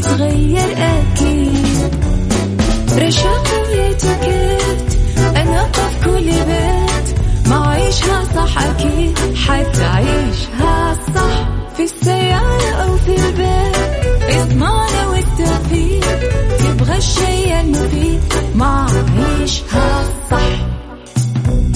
تتغير أكيد. رشاق ويتوكيت أنا قف كل بيت. ما عيشها صح أكيد. حتعيشها صح. في السيارة أو في البيت. إضمعنا والتوفيق. تبغى الشيء المفيد. ما عيشها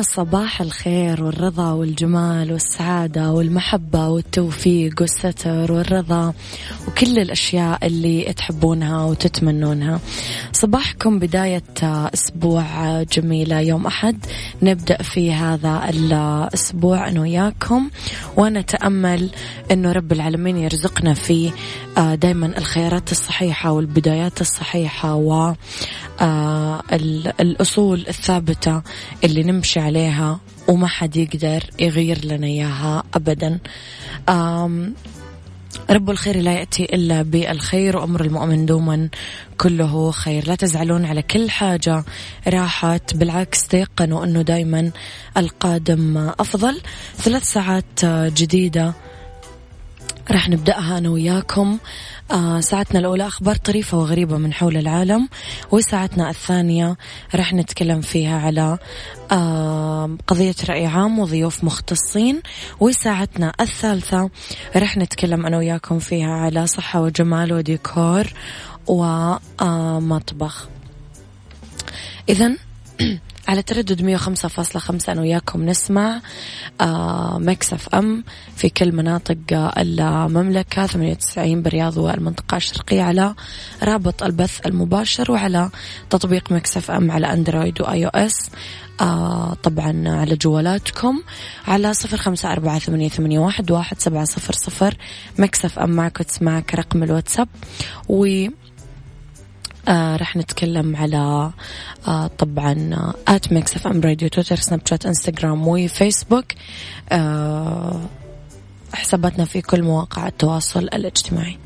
صباح الخير والرضا والجمال والسعادة والمحبة والتوفيق والستر والرضا وكل الأشياء اللي تحبونها وتتمنونها. صباحكم بداية أسبوع جميلة. يوم أحد نبدأ في هذا الأسبوع أنا وياكم ونتأمل أنه رب العالمين يرزقنا فيه دايما الخيارات الصحيحة والبدايات الصحيحة و آه، الأصول الثابتة اللي نمشي عليها وما حد يقدر يغير لنا إياها أبدا. رب الخير لا يأتي إلا بالخير وأمر المؤمن دوما كله خير. لا تزعلون على كل حاجة راحت بالعكس تيقنوا أنه دايما القادم أفضل. ثلاث ساعات جديدة راح نبدأها أنا وياكم. آه ساعتنا الأولى أخبار طريفة وغريبة من حول العالم وساعتنا الثانية راح نتكلم فيها على آه قضية رأي عام وضيوف مختصين وساعتنا الثالثة راح نتكلم أنا وياكم فيها على صحة وجمال وديكور ومطبخ إذا على تردد 105.5 أنا وياكم نسمع آه مكسف أم في كل مناطق المملكة 98 بالرياض والمنطقة الشرقية على رابط البث المباشر وعلى تطبيق Mix FM على أندرويد و iOS آه طبعا على جوالاتكم على صفر خمسة أربعة ثمانية, ثمانية واحد, واحد سبعة صفر صفر. Mix FM معك وتسمعك رقم الواتساب. و آه رح نتكلم على آه طبعا at Mix FM Radio تويتر سناب شات انستغرام وفيسبوك. آه حساباتنا في كل مواقع التواصل الاجتماعي.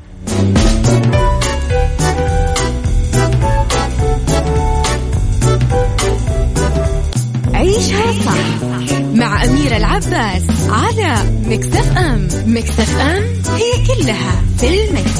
عيشها صح مع أميرة العباس على مكتف أم مكتف أم هي كلها في المكس.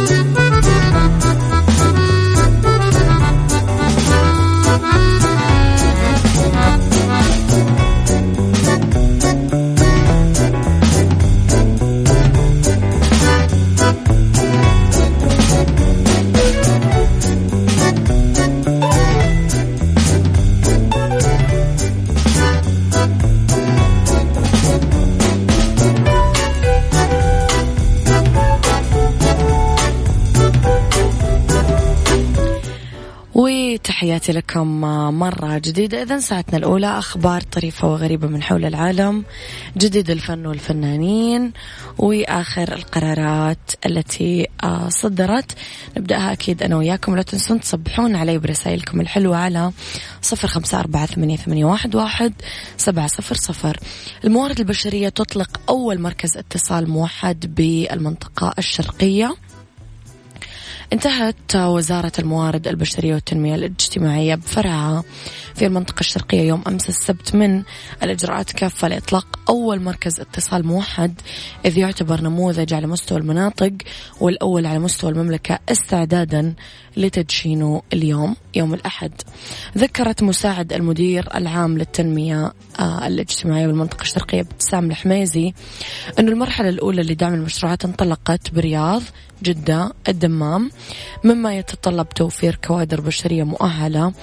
تحياتي لكم مرة جديدة. إذا ساعتنا الأولى أخبار طريفة وغريبة من حول العالم. جديد الفن والفنانين وآخر القرارات التي آه، صدرت. نبدأها أكيد أنا وياكم. لا تنسون تصبحون علي برسائلكم الحلوة على صفر خمسة أربعة ثمانية, واحد سبعة صفر صفر. الموارد البشرية تطلق أول مركز اتصال موحد بالمنطقة الشرقية. انتهت وزارة الموارد البشرية والتنمية الاجتماعية بفرعها في المنطقة الشرقية يوم أمس السبت من الإجراءات كافة لإطلاق أول مركز اتصال موحد إذ يعتبر نموذج على مستوى المناطق والأول على مستوى المملكة استعدادا لتدشينه اليوم يوم الأحد. ذكرت مساعد المدير العام للتنمية آه، الاجتماعية بالمنطقة الشرقية ابتسام الحميزي أن المرحلة الأولى لدعم المشروعات انطلقت برياض جدة الدمام مما يتطلب توفير كوادر بشرية مؤهلة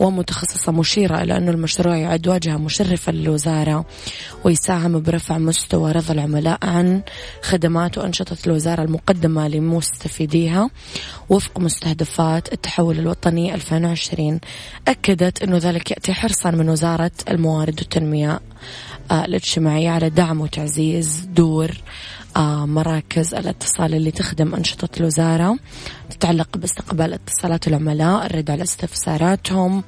ومتخصصة مشيرة إلى أن المشروع يعد واجهة مشرفة للوزارة ويساهم برفع مستوى رضا العملاء عن خدمات وأنشطة الوزارة المقدمة لمستفيديها. وفق مستهدفات التحول الوطني 2020 أكدت أنه ذلك يأتي حرصا من وزارة الموارد والتنمية آه، الاجتماعية على دعم وتعزيز دور مراكز الاتصال اللي تخدم أنشطة الوزارة تتعلق باستقبال اتصالات العملاء الرد على استفساراتهم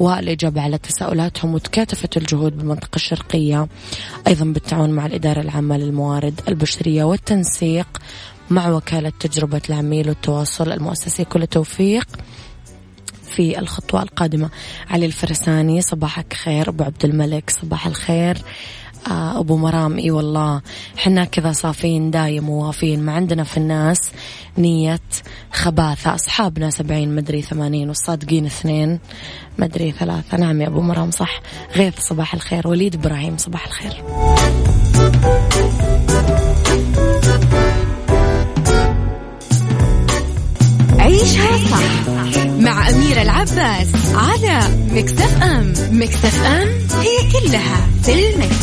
والإجابة على تساؤلاتهم وتكاتفة الجهود بالمنطقة الشرقية. أيضا بالتعاون مع الإدارة العامة للموارد البشرية والتنسيق مع وكالة تجربة العميل والتواصل المؤسسي. كل توفيق في الخطوة القادمة. علي الفرساني صباحك خير. أبو عبد الملك صباح الخير. آه أبو مرام إي والله. حنا كذا صافين دايم ووافين ما عندنا في الناس نية خباثة. أصحابنا سبعين مدري ثمانين والصادقين اثنين مدري ثلاثة. نعم يا أبو مرام صح. غيث صباح الخير. وليد إبراهيم صباح الخير. عيشها صح مع أميرة العباس على مكتف أم. مكتف أم هي كلها في المكس.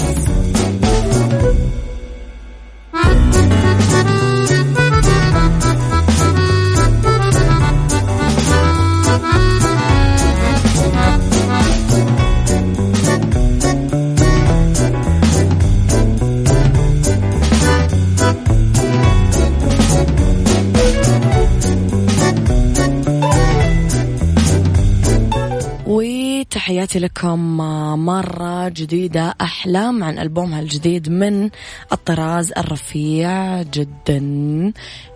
لكم مرة جديدة أحلام عن ألبومها الجديد من الطراز الرفيع جدا.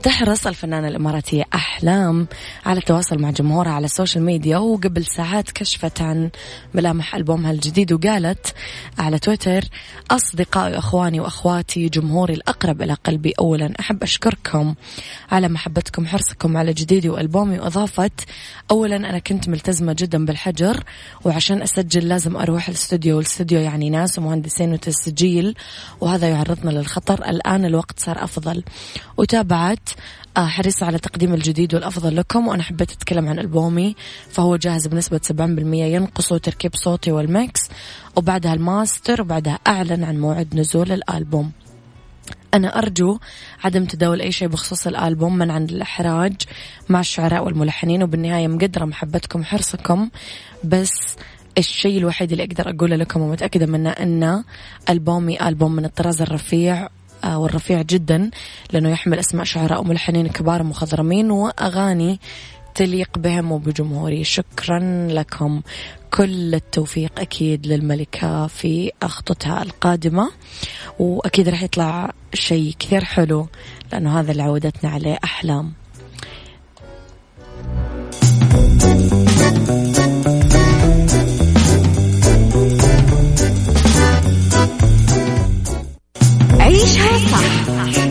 تحرص الفنانة الإماراتية أحلام على التواصل مع جمهورها على ال social media وقبل ساعات كشفت عن ملامح ألبومها الجديد وقالت على تويتر أصدقائي وأخواني وأخواتي جمهوري الأقرب إلى قلبي. أولا أحب أشكركم على محبتكم حرصكم على جديدي وألبومي وأضافت أولا أنا كنت ملتزمة جدا بالحجر وعشان أسجل لازم أروح الاستوديو. والاستوديو يعني ناس ومهندسين وتسجيل وهذا يعرضنا للخطر. الآن الوقت صار أفضل. وطبعا حريصة على تقديم الجديد والأفضل لكم وأنا حبيت أتكلم عن ألبومي فهو جاهز بنسبة 70% ينقصه تركيب صوتي وال mix وبعدها الماستر وبعدها أعلن عن موعد نزول الألبوم. أنا أرجو عدم تداول أي شيء بخصوص الألبوم منعا للإحراج مع الشعراء والملحنين وبالنهاية مقدرة محبتكم وحرصكم بس الشيء الوحيد اللي أقدر أقوله لكم ومتأكدة منه أن ألبومي ألبوم من الطراز الرفيع والرفيع جدا لأنه يحمل أسماء شعراء وملحنين كبار مخضرمين وأغاني تليق بهم وبجمهوري. شكرا لكم. كل التوفيق أكيد للملكة في أخطتها القادمة. وأكيد راح يطلع شيء كثير حلو لأنه هذا اللي عودتنا عليه أحلام.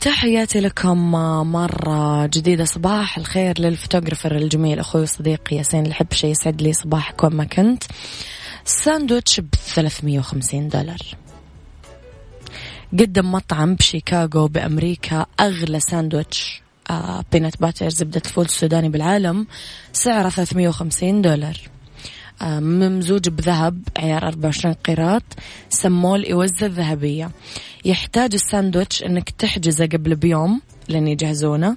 تحياتي لكم مرة جديدة. صباح الخير لل photographer الجميل أخوي وصديقي ياسين. الحبشي يسعد لي صباحك وين ما كنت. ساندويتش ب 350 دولار. قدم مطعم بشيكاغو بأمريكا. أغلى ساندويتش آه peanut butter زبدة الفول السوداني بالعالم. سعره 350 دولار. آه، ممزوج بذهب عيار 24 قيراط سموه الإوزة الذهبية يحتاج الساندويتش أنك تحجزه قبل بيوم لأن يجهزونه.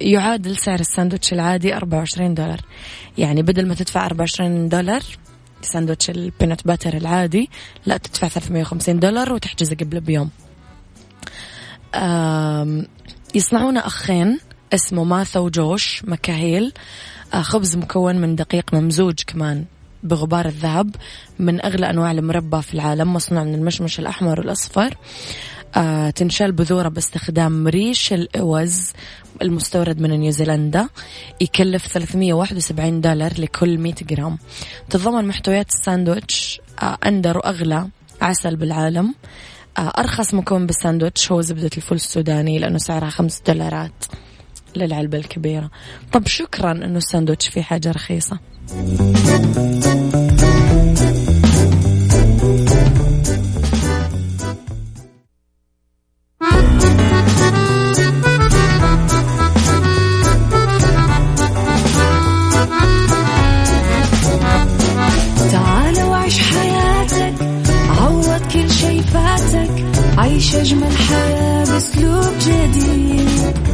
يعادل سعر الساندويتش العادي 24 دولار. يعني بدل ما تدفع 24 دولار ساندويتش ال peanut butter العادي لا تدفع 350 دولار وتحجزه قبل بيوم. يصنعون أخين اسمه ماثا وجوش مكاهيل. آه، خبز مكون من دقيق ممزوج كمان بغبار الذهب من أغلى أنواع المربى في العالم مصنوع من المشمش الأحمر والأصفر. آه تنشال بذورة باستخدام ريش الأوز المستورد من نيوزيلندا يكلف 371 دولار لكل 100 جرام. تتضمن محتويات الساندويتش آه أندر وأغلى عسل بالعالم. آه أرخص مكون بالساندويتش هو زبدة الفول السوداني لأنه سعرها 5 دولارات. للعلبة الكبيرة. طب شكرا أنه الساندويتش فيه حاجة رخيصة. عيش أجمل حياة بأسلوب جديد.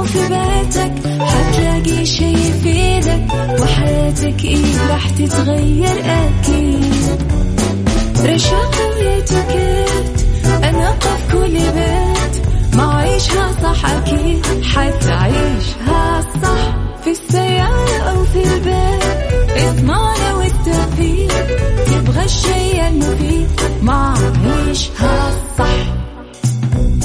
أو في بيتك حتلاقي شي يفيدك وحياتك إيه راح تتغير أكيد. رشاق ويتوكيت أنا قف كل بيت ما عيشها صح أكيد حتعيشها صح في السيارة أو في البيت. إضمعنا والتوفيق تبغى الشي المفيد ما عيشها صح.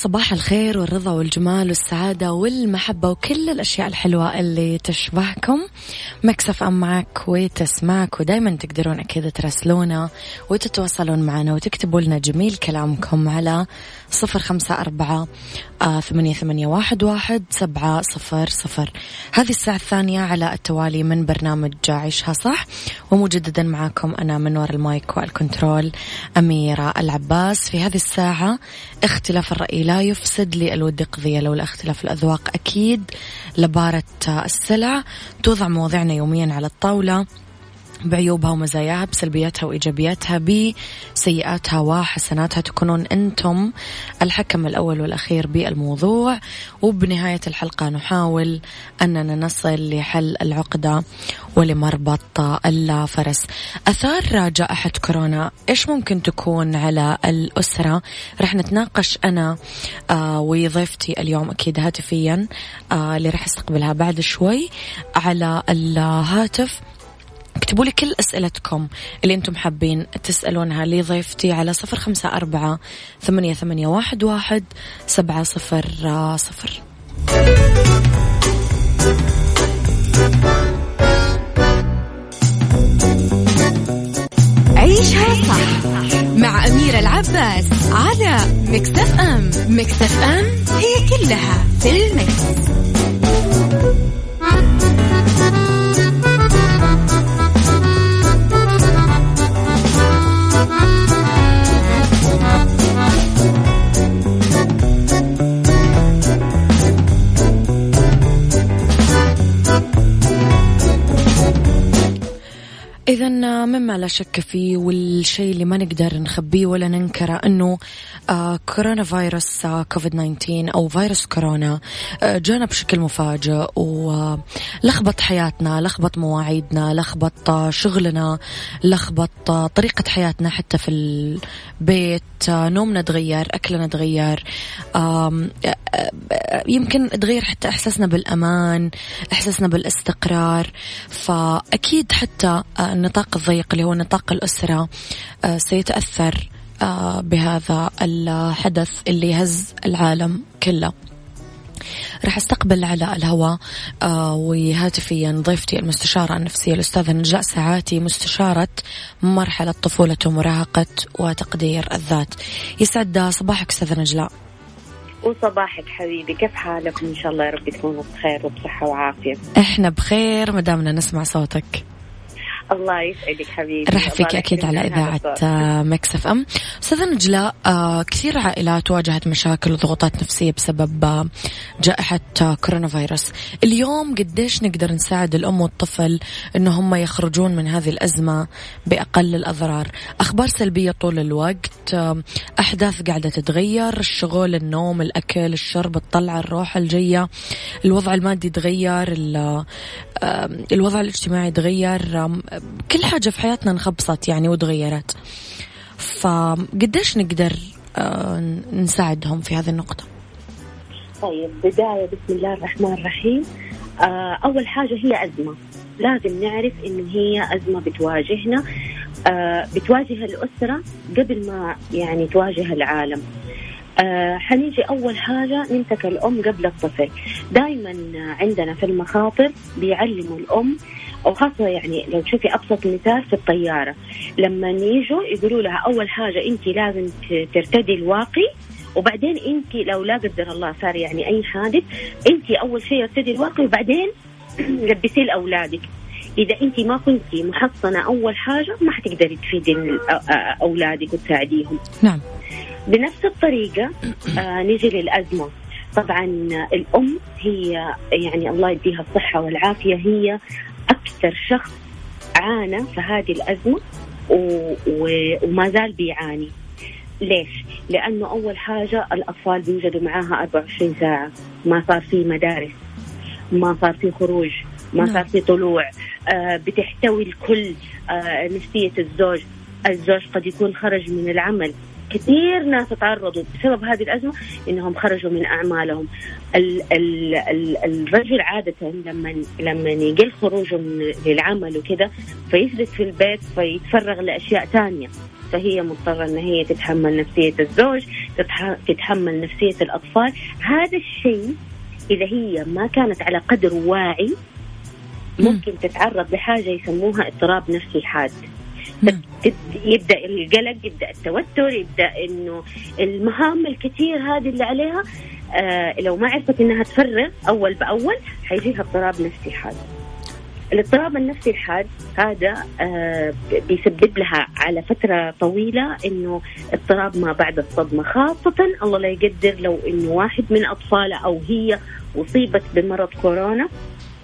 صباح الخير والرضا والجمال والسعادة والمحبة وكل الأشياء الحلوة اللي تشبهكم. Mix FM معك وتسمعك ودايما تقدرون أكيد تراسلونا وتتواصلون معنا وتكتبوا لنا جميل كلامكم على صفر خمسة أربعة آه، ثمانية, ثمانية واحد, واحد سبعة صفر صفر. هذه الساعة الثانية على التوالي من برنامج عيشها صح ومجددا معاكم أنا من وراء المايك وال control أميرة العباس. في هذه الساعة اختلاف الرأي لا يفسد لي الود قضية لولا اختلاف الأذواق أكيد لبارة السلع. توضع مواضيعنا يوميا على الطاولة. بعيوبها ومزاياها بسلبياتها وإيجابياتها بسيئاتها وحسناتها. تكونون أنتم الحكم الأول والأخير بالموضوع. وبنهاية الحلقة نحاول أننا نصل لحل العقدة ولمربط الفرس أثار جائحة كورونا إيش ممكن تكون على الأسرة؟ رح نتناقش أنا آه وضيفتي اليوم أكيد هاتفيا آه اللي رح استقبلها بعد شوي على الهاتف. اكتبوا لي كل أسئلتكم اللي أنتم حابين تسألونها لضيفتي على صفر خمسة أربعة ثمانية, ثمانية واحد, واحد سبعة صفر صفر عيشها صح مع أميرة العباس على مكتف أم مكتف أم هي كلها في المكس. إذا مما لا شك فيه والشيء اللي ما نقدر نخبيه ولا ننكره أنه آه كورونا فيروس آه كوفيد 19 أو فيروس كورونا آه جانا بشكل مفاجئ ولخبط حياتنا لخبط مواعيدنا لخبط آه شغلنا لخبط آه طريقة حياتنا حتى في البيت آه نومنا تغير أكلنا تغير آه يمكن تغير حتى إحساسنا بالأمان إحساسنا بالإستقرار فأكيد حتى النطاق الضيق اللي هو نطاق الأسرة سيتأثر آه، بهذا الحدث اللي هز العالم كله. راح أستقبل على الهواء آه وهاتفيا ضيفتي المستشارة النفسية الأستاذة نجلاء ساعاتي مستشارة مرحلة طفولة ومراهقة وتقدير الذات. يسعد صباحك أستاذة نجلاء. وصباحك حبيبي. كيف حالكم إن شاء الله يا رب تكونوا بخير وبصحة وعافية. إحنا بخير مدامنا نسمع صوتك. الله يسعدك حبيبي. أرحب فيك أكيد على إذاعة Mix FM. أستاذة نجلاء آه، كثير عائلات واجهت مشاكل وضغوطات نفسية بسبب آه، جائحة آه، كورونا فيروس. اليوم قديش نقدر نساعد الأم والطفل أنه هم يخرجون من هذه الأزمة بأقل الأضرار؟ أخبار سلبية طول الوقت أحداث قاعدة تتغير الشغل النوم الأكل الشرب الطلعة الروحة الجية الوضع المادي تغير الوضع الاجتماعي تغير كل حاجة في حياتنا انخبصت يعني وتغيرت. فقديش نقدر آه، نساعدهم في هذه النقطة؟ طيب بداية بسم الله الرحمن الرحيم. آه، أول حاجة هي أزمة. لازم نعرف إنه هي أزمة بتواجهنا. آه، بتواجه الأسرة قبل ما يعني تواجه العالم. حنيجي أول حاجة نمسك الأم قبل الطفل. دائما عندنا في المخاطر بيعلموا الأم وخاصة يعني لو تشوفي أبسط مثال في الطيارة لما يجوا يقولوا لها أول حاجة أنت لازم ترتدي الواقي وبعدين انت لو لا قدر الله صار يعني أي حادث انت أول شيء ارتدي الواقي وبعدين لبسيه لأولادك. إذا انت ما كنتي محصنة أول حاجة ما حتقدري تفيدي أولادك وتساعديهم. نعم. بنفس الطريقة آه نيجي للأزمة. طبعا الأم هي يعني الله يديها الصحة والعافية هي أكثر شخص عانى في هذه الأزمة و... و... وما زال بيعاني. ليش؟ لأنه أول حاجة الأطفال بيوجدوا معاها 24 ساعة. ما صار في مدارس ما صار في خروج ما نعم. صار في طلوع. آه بتحتوي الكل آه نفسية الزوج. الزوج قد يكون خرج من العمل. كثير ناس تعرضوا بسبب هذه الأزمة إنهم خرجوا من أعمالهم. ال ال ال الرجل عادة لما لما يقل خروجه من للعمل وكذا فيجلس في البيت فيتفرغ لأشياء ثانية فهي مضطرة أن هي تتحمل نفسية الزوج تتحمل نفسية الأطفال. هذا الشيء إذا هي ما كانت على قدر واعي ممكن تتعرض لحاجة يسموها اضطراب نفسي حاد. يبدأ القلق يبدأ التوتر يبدأ إنه المهام الكثير هذه اللي عليها آه لو ما عرفت إنها تفرغ أول بأول حيجيها اضطراب نفسي حاد. الاضطراب النفسي الحاد هذا آه بيسبب لها على فترة طويلة إنه اضطراب ما بعد الصدمة. خاصة الله لا يقدر لو إنه واحد من اطفالها أو هي أصيبت بمرض كورونا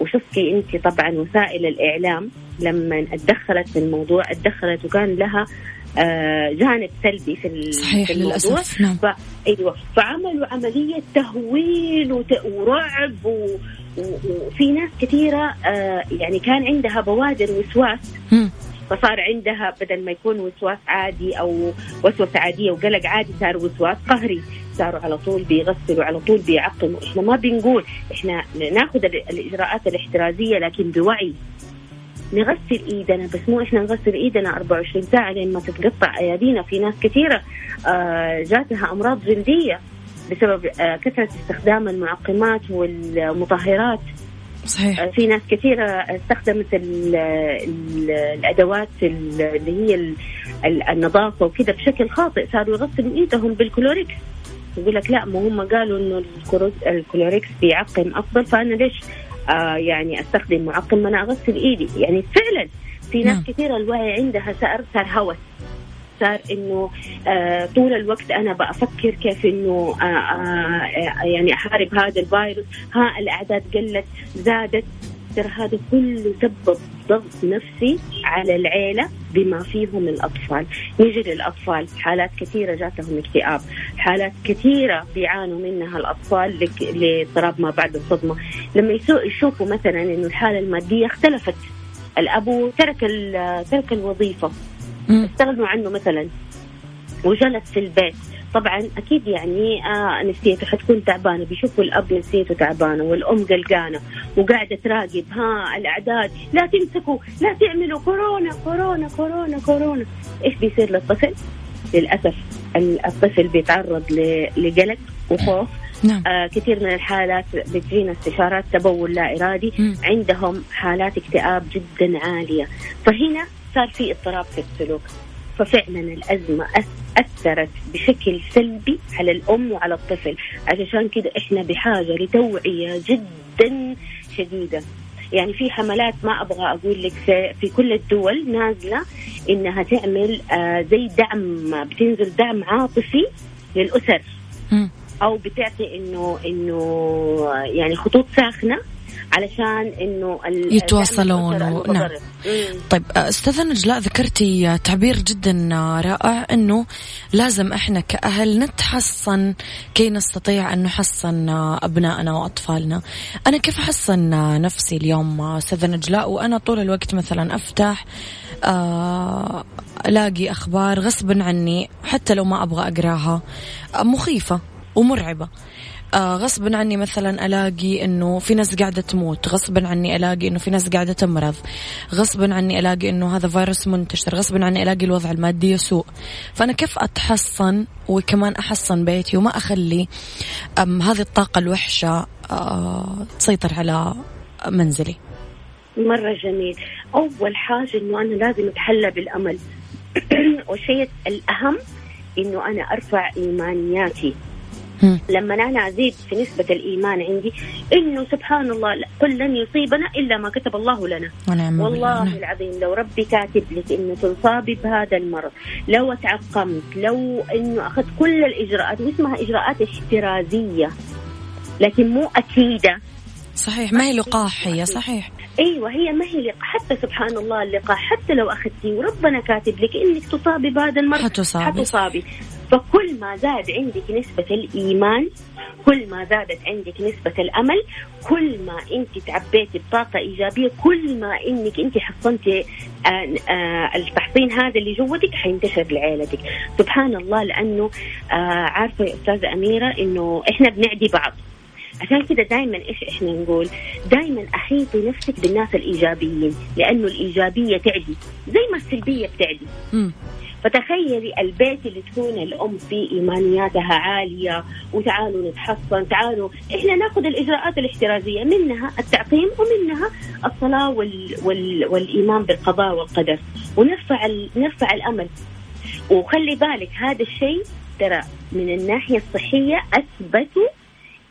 وشفتي انت طبعا وسائل الإعلام لما اتدخلت في الموضوع اتدخلت وكان لها آه جانب سلبي في, صحيح في الموضوع للأسف نعم. ف... أيوه فعملوا عملية تهويل وت... ورعب و... وفي ناس كثيرة آه يعني كان عندها بوادر وسواس م. فصار عندها بدل ما يكون وسواس عادي أو وسوسة عادية وقلق عادي صار وسواس قهري صاروا على طول بيغسلوا على طول بيعقموا إحنا ما بنقول إحنا ناخذ الإجراءات الاحترازية لكن بوعي نغسل إيدنا. بس مو إحنا نغسل إيدنا 24 ساعة لين ما تتقطع أيادينا. في ناس كثيرة آه، جاتها أمراض جلدية بسبب آه، كثرة استخدام المعقمات والمطهرات. صحيح. آه، في ناس كثيرة استخدمت ال ال الأدوات اللي هي النظافة وكذا بشكل خاطئ صاروا يغسلوا إيدهم بال Clorox يقول لك لا ما هم قالوا إنه ال Clorox بيعقم أفضل فأنا ليش آه يعني أستخدم معقم؟ ما أنا أغسل إيدي. يعني فعلا في ناس نعم. كثيرة الوعي عندها صار صار هوس. صار إنه آه طول الوقت أنا بفكر كيف إنه آه آه يعني أحارب هذا الفيروس. ها الأعداد قلت زادت. ترى هذا كله سبب ضغط نفسي على العيلة بما فيهم الأطفال. نيجي للأطفال حالات كثيرة جاتهم اكتئاب حالات كثيرة بيعانوا منها الأطفال لاضطراب ما بعد الصدمة. لما يشوفوا مثلا أنه الحالة المادية اختلفت الأبو ترك ترك الوظيفة. استغنوا عنه مثلا. وجلس في البيت. طبعا أكيد يعني آه نفسيته حتكون تعبانة. بيشوفوا الأب نفسيته تعبانة والأم قلقانة وقاعدة تراقب ها الأعداد. لا تمسكوا لا تعملوا. كورونا كورونا كورونا كورونا. إيش بيصير للطفل؟ للأسف الطفل بيتعرض لقلق وخوف. نعم. آه كثير من الحالات بتجينا استشارات تبول لا إرادي. مم. عندهم حالات اكتئاب جدا عالية. فهنا صار في اضطراب في السلوك. ففعلا الأزمة أث- أثرت بشكل سلبي على الأم وعلى الطفل. علشان كده إحنا بحاجة لتوعية جدا شديدة. يعني في حملات ما أبغى أقول لك في, في كل الدول نازلة إنها تعمل آه زي دعم بتنزل دعم عاطفي للأسر. أو بتعطي إنه إنه يعني خطوط ساخنة علشان إنه يتواصلون و- نعم. طيب أستاذة نجلاء ذكرتي تعبير جدا رائع إنه لازم إحنا كأهل نتحصن كي نستطيع أن نحصن أبنائنا وأطفالنا. أنا كيف أحصن نفسي اليوم أستاذة نجلاء وأنا طول الوقت مثلا أفتح آه، ألاقي أخبار غصبا عني حتى لو ما أبغى أقراها آه، مخيفة ومرعبة. آه غصبا عني مثلا ألاقي إنه في ناس قاعدة تموت غصبا عني ألاقي إنه في ناس قاعدة تمرض غصبا عني ألاقي إنه هذا فيروس منتشر غصبا عني ألاقي الوضع المادي يسوء. فأنا كيف أتحصن وكمان أحصن بيتي وما أخلي هذه الطاقة الوحشة آه تسيطر على منزلي؟ مرة جميل. أول حاجة إنه أنا لازم أتحلى بالأمل. والشيء الأهم إنه أنا أرفع إيمانياتي. لما أنا أزيد في نسبة الإيمان عندي إنه سبحان الله قل لن يصيبنا إلا ما كتب الله لنا. ونعم. والله نعم. العظيم لو ربي كاتب لك إنه تنصابي بهذا المرض لو تعقمت لو إنه أخذت كل الإجراءات واسمها إجراءات؟ احترازية. لكن مو أكيدة. صحيح ما هي لقاح هي صحيح. أيوه هي ما هي لقاح. حتى سبحان الله اللقاح حتى لو أخذتيه وربنا كاتب لك إنك تصابي بهذا المرض. حتصابي. حتصابي. فكل ما زاد عندك نسبة الإيمان كل ما زادت عندك نسبة الأمل كل ما أنت تعبيتي بطاقة إيجابية كل ما أنك أنت حصنتي آه، آه، التحصين هذا اللي جوتك حينتشر لعيلتك سبحان الله لأنه آه، عارفة يا أستاذة أميرة أنه إحنا بنعدي بعض عشان كده دائما إيش إحنا نقول؟ دائما احيطي نفسك بالناس الإيجابيين لأنه الإيجابية تعدي زي ما السلبية بتعدي. فتخيلي البيت اللي تكون الأم فيه إيمانياتها عالية وتعالوا نتحصن تعالوا إحنا نأخذ الإجراءات الاحترازية منها التعقيم ومنها الصلاة وال... وال... والإيمان بالقضاء والقدر. ونرفع ال... نرفع الأمل. وخلي بالك هذا الشيء ترى من الناحية الصحية أثبتوا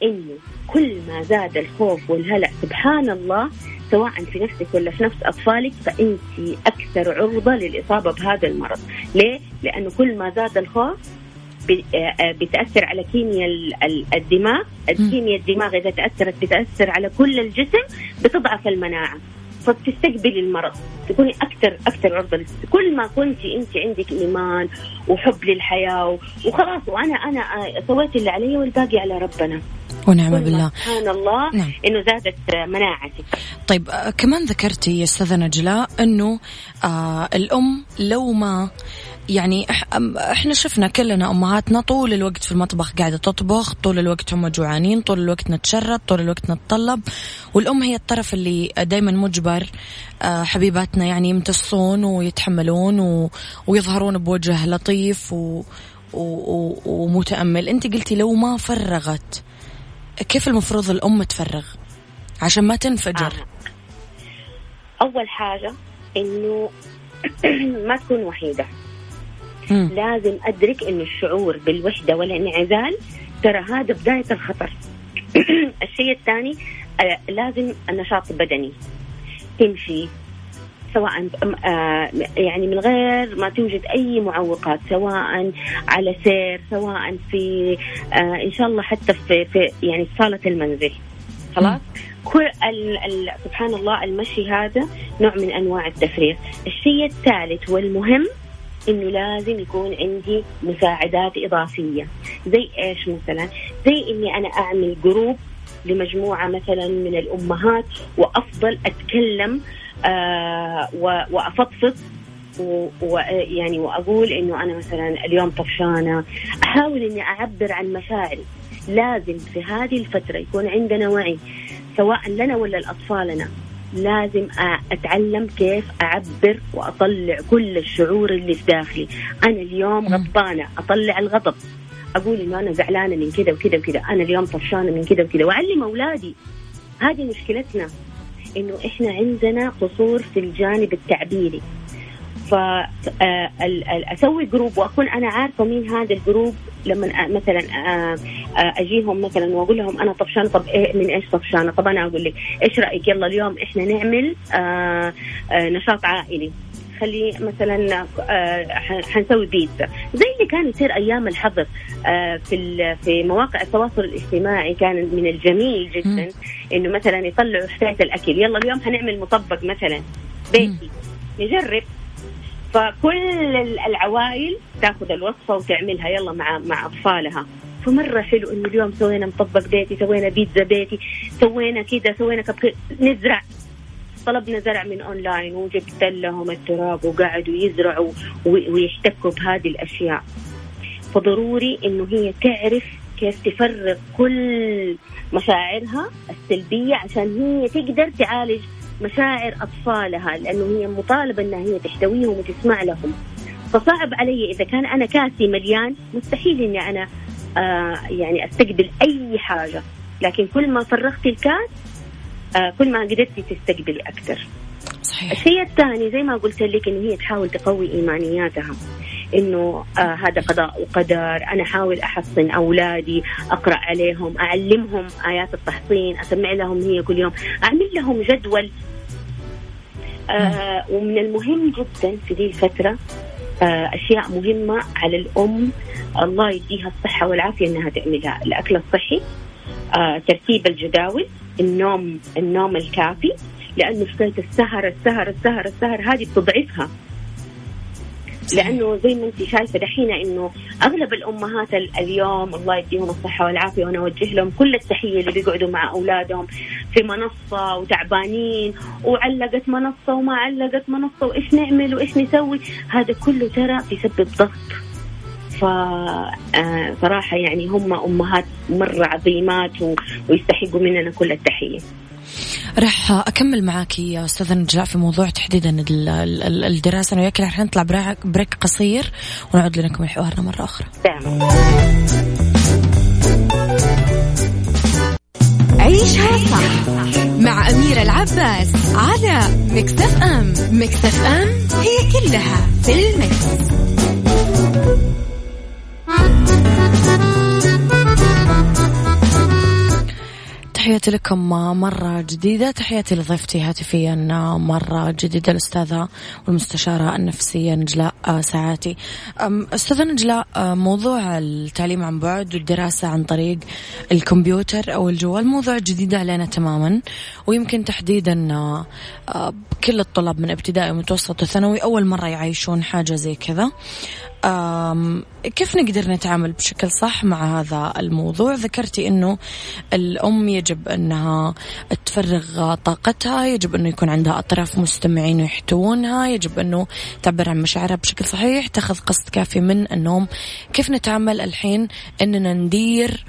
انه كل ما زاد الخوف والهلع سبحان الله سواء في نفسك ولا في نفس أطفالك فأنت أكثر عرضة للإصابة بهذا المرض، ليه؟ لأنه كل ما زاد الخوف آه، آه، بتأثر على كيمياء ال- ال- الدماغ، الكيمياء الدماغ إذا تأثرت بتأثر على كل الجسم بتضعف المناعة. فبتستقبلي المرض. تكوني أكثر أكثر عرضة. كل ما كنت أنت عندك إيمان وحب للحياة وخلاص وأنا أنا آه، سويت اللي علي والباقي على ربنا. ونعم بالله سبحان الله نعم. إنه زادت مناعتك طيب آه، كمان ذكرتي يا أستاذة نجلاء إنه آه الأم لو ما يعني إحنا شفنا كلنا أمهاتنا طول الوقت في المطبخ قاعدة تطبخ طول الوقت هم جوعانين طول الوقت نتشرد طول الوقت نتطلب والأم هي الطرف اللي دائما مجبر آه حبيباتنا يعني يمتصون ويتحملون و... ويظهرون بوجه لطيف. و... و... ومتأمل أنت قلتي لو ما فرغت كيف المفروض الأم تفرغ عشان ما تنفجر آه. أول حاجة إنه ما تكون وحيدة مم. لازم أدرك انه الشعور بالوحدة والانعزال ترى هذا بداية الخطر الشيء الثاني آه، لازم النشاط البدني تمشي سواء آه، يعني من غير ما توجد أي معوقات سواء على سير سواء في آه، إن شاء الله حتى في, في يعني في صالة المنزل. خلاص؟ كل ال ال سبحان الله المشي هذا نوع من أنواع التفريغ. الشيء الثالث والمهم إنه لازم يكون عندي مساعدات إضافية. زي إيش مثلا؟ زي إني أنا أعمل جروب لمجموعة مثلا من الأمهات وأفضل أتكلم آه وأفضفض ويعني وأقول إنه أنا مثلا اليوم طفشانة. أحاول إني أعبر عن مشاعري لازم في هذه الفترة يكون عندنا وعي سواء لنا ولا لأطفالنا. لازم أتعلم كيف أعبر وأطلع كل الشعور اللي في داخلي. أنا اليوم غضبانه أطلع الغضب. أقول إنه أنا زعلانة من كذا وكذا وكذا. أنا اليوم طفشانة من كذا وكذا. وأعلم أولادي. هذه مشكلتنا. إنه إحنا عندنا قصور في الجانب التعبيري. فاسوي group وأكون أنا عارفة مين هذا ال group لما مثلا أجيهم مثلا وأقول لهم أنا طفشانه طب إيه من إيش طفشانة؟ طب أنا أقول لك إيش رأيك؟ يلا اليوم إحنا نعمل نشاط عائلي. خلي مثلا حنسوي بيتزا زي اللي كان يصير أيام الحظر في في مواقع التواصل الاجتماعي كان من الجميل جدا إنه مثلا يطلعوا حكاية الأكل. يلا اليوم حنعمل مطبق مثلا بيتي. نجرب. فكل العوائل تاخذ الوصفة وتعملها يلا مع مع أطفالها. فمرة حلو إنه اليوم سوينا مطبق بيتي سوينا بيتزا بيتي سوينا كذا سوينا كب نزرع. طلبنا زرع من أونلاين وجبت لهم التراب وقعدوا يزرعوا ويحتكوا بهذه الأشياء. فضروري إنه هي تعرف كيف تفرغ كل مشاعرها السلبية عشان هي تقدر تعالج مشاعر أطفالها لأنه هي مطالبة أنها هي تحتويهم وتسمع لهم. فصعب علي إذا كان أنا كاسي مليان مستحيل إني أنا آه يعني أستقبل أي حاجة. لكن كل ما فرغتي الكاس كل ما قدرتي تستقبلي أكثر. صحيح. الشيء الثاني زي ما قلت لك إنه هي تحاول تقوي إيمانياتها. إنه آه هذا قضاء وقدر أنا أحاول أحصن أولادي أقرأ عليهم أعلمهم آيات التحصين أسمع لهم هي كل يوم أعمل لهم جدول. آه ومن المهم جدا في ذي الفترة آه أشياء مهمة على الأم. الله يديها الصحة والعافية إنها تعملها. الأكل الصحي آه ترتيب الجداول النوم النوم الكافي لأنه حكايه السهر السهر السهر السهر هذه بتضعفها. لأنه زي ما انت شايفة دحين إنه أغلب الأمهات اليوم الله يديهم الصحة والعافية وأنا أوجه لهم كل التحية اللي بيقعدوا مع أولادهم في منصة وتعبانين وعلقت منصة وما علقت منصة وإيش نعمل وإيش نسوي؟ هذا كله ترى بيسبب ضغط. فصراحة يعني هم أمهات مرة عظيمات ويستحقوا مننا كل التحية راح أكمل معك يا أستاذة نجلاء في موضوع تحديدا الدراسة أنا وياك راح نطلع بريك قصير ونعود لكم حوارنا مرة أخرى. عيشها صح مع أميرة العباس على مكتف أم مكتف أم هي كلها في المكس. تحياتي لكم مرة جديدة. تحياتي لضيفتي هاتفيا مرة جديدة الأستاذة والمستشارة النفسية نجلاء ساعاتي. أستاذة نجلاء موضوع التعليم عن بعد والدراسة عن طريق الكمبيوتر أو الجوال موضوع جديد علينا تماما ويمكن تحديدا كل الطلاب من ابتدائي ومتوسط وثانوي أول مرة يعيشون حاجة زي كذا. كيف نقدر نتعامل بشكل صح مع هذا الموضوع؟ ذكرتي أنه الأم يجب أنها تفرغ طاقتها يجب أنه يكون عندها أطراف مستمعين يحتوونها يجب أنه تعبر عن مشاعرها بشكل صحيح تأخذ قسط كافي من النوم. كيف نتعامل الحين أننا ندير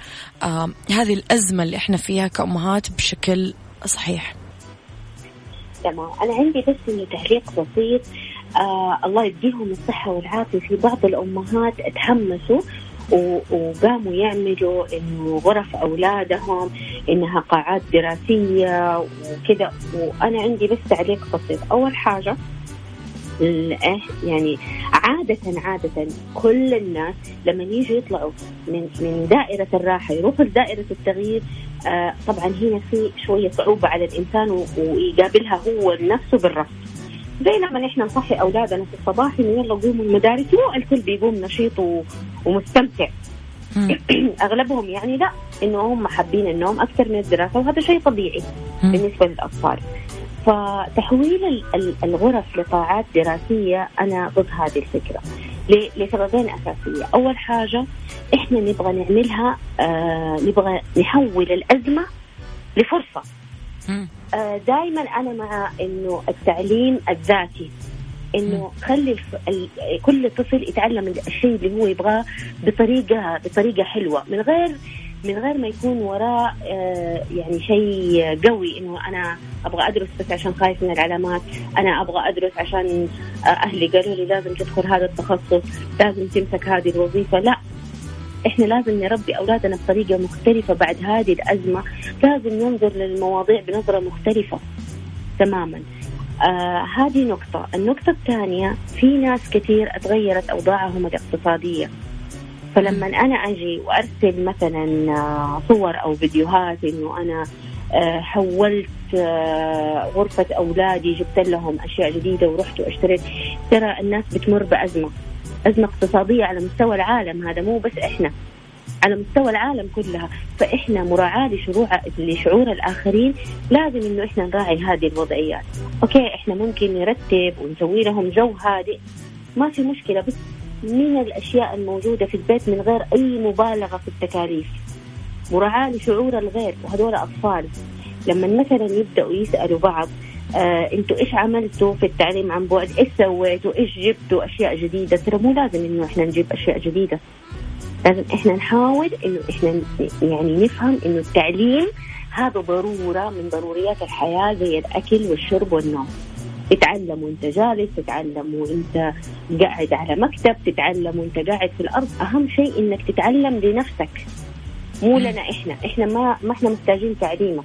هذه الأزمة اللي إحنا فيها كأمهات بشكل صحيح؟ تمام. أنا عندي بس تعليق بسيط. آه الله يديهم الصحة والعافية. في بعض الأمهات تحمسوا وقاموا يعملوا إنه غرف أولادهم إنها قاعات دراسية وكذا. وأنا عندي بس تعليق بسيط. أول حاجة يعني عادة عادة كل الناس لما يجوا يطلعوا من من دائرة الراحة يروحوا لدائرة التغيير آه طبعا هنا في شوية صعوبة على الإنسان ويقابلها هو نفسه بالرفض. زي لما إحنا نصحي أولادنا في الصباح إنه يلا قوموا المدارس. مو الكل بيقوم نشيط ومستمتع. أغلبهم يعني لا إنه هم حابين النوم أكثر من الدراسة وهذا شيء طبيعي بالنسبة للأطفال. فتحويل الغرف لقاعات دراسية أنا ضد هذه الفكرة. لسببين أساسية. أول حاجة إحنا نبغى نعملها آه نبغى نحول الأزمة لفرصة. دائما أنا مع إنه التعليم الذاتي إنه خلي كل طفل يتعلم الشيء اللي هو يبغاه بطريقه بطريقة حلوة. من غير من غير ما يكون وراء آه، يعني شيء قوي إنه أنا أبغى أدرس بس عشان خايف من العلامات، أنا أبغى أدرس عشان آه، أهلي قالوا لي لازم تدخل هذا التخصص، لازم تمسك هذه الوظيفة، لا إحنا لازم نربي أولادنا بطريقة مختلفة بعد هذه الأزمة، لازم ننظر للمواضيع بنظرة مختلفة تماما. آه هذه نقطة، النقطة الثانية في ناس كثير اتغيرت أوضاعهم الاقتصادية. فلما أنا أجي وأرسل مثلا آه، صور أو فيديوهات إنه أنا آه، حولت آه، غرفة أولادي جبت لهم أشياء جديدة ورحت واشتريت ترى الناس بتمر بأزمة. أزمة اقتصادية على مستوى العالم هذا مو بس إحنا على مستوى العالم كلها. فإحنا مراعاة لشعور لشعور الآخرين لازم إنه إحنا نراعي هذه الوضعيات. okay إحنا ممكن نرتب ونسوي لهم جو هادئ. ما في مشكلة بس من الأشياء الموجودة في البيت من غير أي مبالغة في التكاليف. مراعاة لشعور الغير وهذول أطفال. لما مثلا يبدأوا يسألوا بعض آه أنتوا إيش عملتوا في التعليم عن بعد؟ إيش سويتوا؟ إيش جبتوا أشياء جديدة؟ ترى مو لازم إنه إحنا نجيب أشياء جديدة. لازم إحنا نحاول إنه إحنا يعني نفهم إنه التعليم هذا ضرورة من ضروريات الحياة زي الأكل والشرب والنوم. تتعلم وأنت جالس تتعلم وأنت قاعد على مكتب تتعلم وأنت قاعد في الأرض أهم شيء إنك تتعلم لنفسك مو لنا إحنا إحنا ما ما إحنا محتاجين تعليمك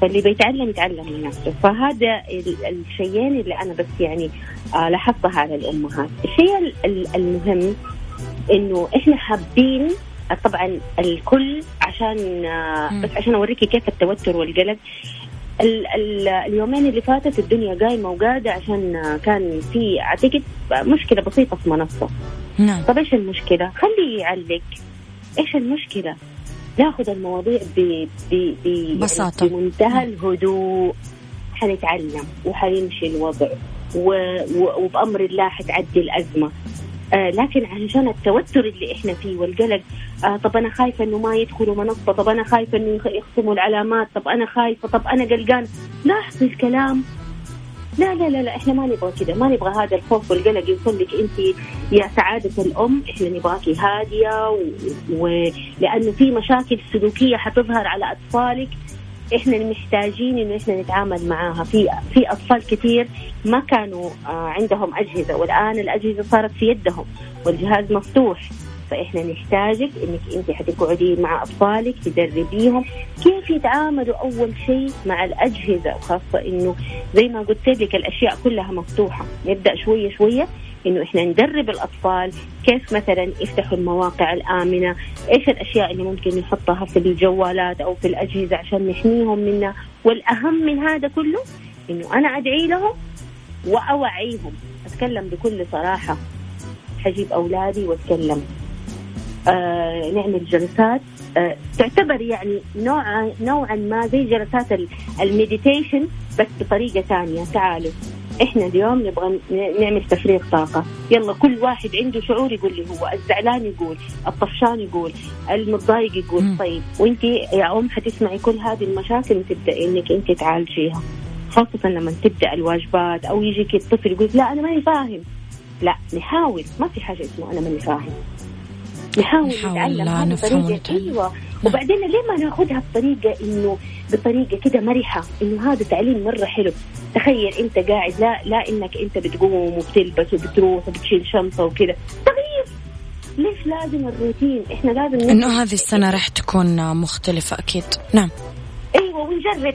فاللي بيتعلم يتعلم لنفسه فهذا الشيئين اللي أنا بس يعني آه لاحظتها على الامهات الشيء المهم إنه إحنا حابين طبعا الكل عشان آه بس عشان أوريكي كيف التوتر والقلق. ال ال اليومين اللي فاتت الدنيا قايمة وقاعدة عشان كان في أعتقد مشكلة بسيطة في منصة. نعم. طب إيش المشكلة؟ خليه يعلق. إيش المشكلة؟ ناخذ المواضيع ب ب ب بساطة يعني بمنتهى الهدوء. حنتعلم وحيمشي الوضع و... و... وبأمر الله حتعدي الأزمة. آه لكن عشان التوتر اللي إحنا فيه والقلق آه طب أنا خايفة إنه ما يدخلوا منصة طب أنا خايفة إنه يخصموا العلامات طب أنا خايفة طب أنا قلقان. لاحظي الكلام لا لا لا لا إحنا ما نبغى كذا ما نبغى هذا الخوف والقلق يوصل لك أنت يا سعادة الأم إحنا نبغاكي هادية ولأنه و... في مشاكل سلوكية حتظهر على أطفالك إحنا محتاجين إنه إحنا نتعامل معاها. في في أطفال كثير ما كانوا آه، عندهم أجهزة والآن الأجهزة صارت في يدهم والجهاز مفتوح. فاحنا نحتاجك إنك أنت حتقعدي مع أطفالك تدربيهم كيف يتعاملوا أول شيء مع الأجهزة. وخاصة إنه زي ما قلت لك الأشياء كلها مفتوحة. نبدأ شوية شوية إنه إحنا ندرب الأطفال كيف مثلا يفتحوا المواقع الآمنة، إيش الأشياء اللي ممكن نحطها في الجوالات أو في الأجهزة عشان نحميهم منها، والأهم من هذا كله إنه أنا أدعي لهم وأوعيهم، أتكلم بكل صراحة. حجيب أولادي وأتكلم. آه نعمل جلسات. آه تعتبر يعني نوع نوعا ما زي جلسات المديتيشن بس بطريقة ثانية تعالوا إحنا اليوم نبغى نعمل تفريغ طاقة. يلا كل واحد عنده شعور يقول لي هو الزعلان يقول الطفشان يقول المتضايق يقول. مم. طيب وانت يا أم حتسمعي كل هذه المشاكل وتبدأي إنك انت تعالجيها. خاصة لما تبدأ الواجبات أو يجيك الطفل يقول لا أنا ماني فاهم. لا نحاول. ما في حاجة اسمه أنا ماني فاهم. نحاول نتعلم هذه الطريقة. أيوه. وبعدين ليه ما ناخذها بطريقة انه بطريقة كده مرحة؟ إنه هذا تعليم مرة حلو. تخيل أنت قاعد لا لا إنك أنت بتقوم وبتلبس وبتروح وبتشيل شنطة وكذا تغيير. ليش لازم الروتين؟ إحنا لازم إنه هذه السنة راح تكون مختلفة أكيد. نعم. أيوه ونجرب.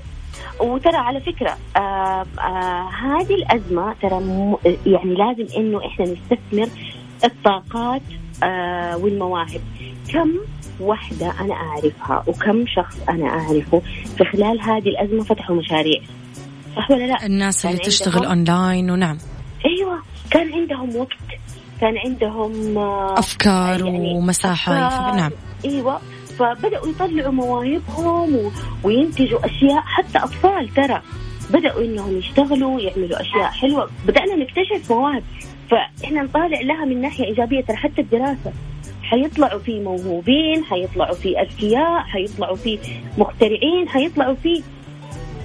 وترى على فكرة آه آه هذه الأزمة ترى يعني لازم إنه إحنا نستثمر الطاقات آه والمواهب. كم وحدة أنا أعرفها وكم شخص أنا أعرفه في خلال هذه الأزمة فتحوا مشاريع؟ صح ولا لا؟ الناس اللي تشتغل أونلاين ونعم. أيوة كان عندهم وقت كان عندهم آه، أفكار يعني ومساحة أفكار. نعم. أيوة فبدأوا يطلعوا مواهبهم و... وينتجوا أشياء حتى أطفال ترى بدأوا إنهم يشتغلوا يعملوا أشياء حلوة. بدأنا نكتشف مواهب. فإحنا نطالع لها من ناحية إيجابية ترى حتى الدراسة. حيطلعوا في موهوبين حيطلعوا في أذكياء حيطلعوا في مخترعين حيطلعوا في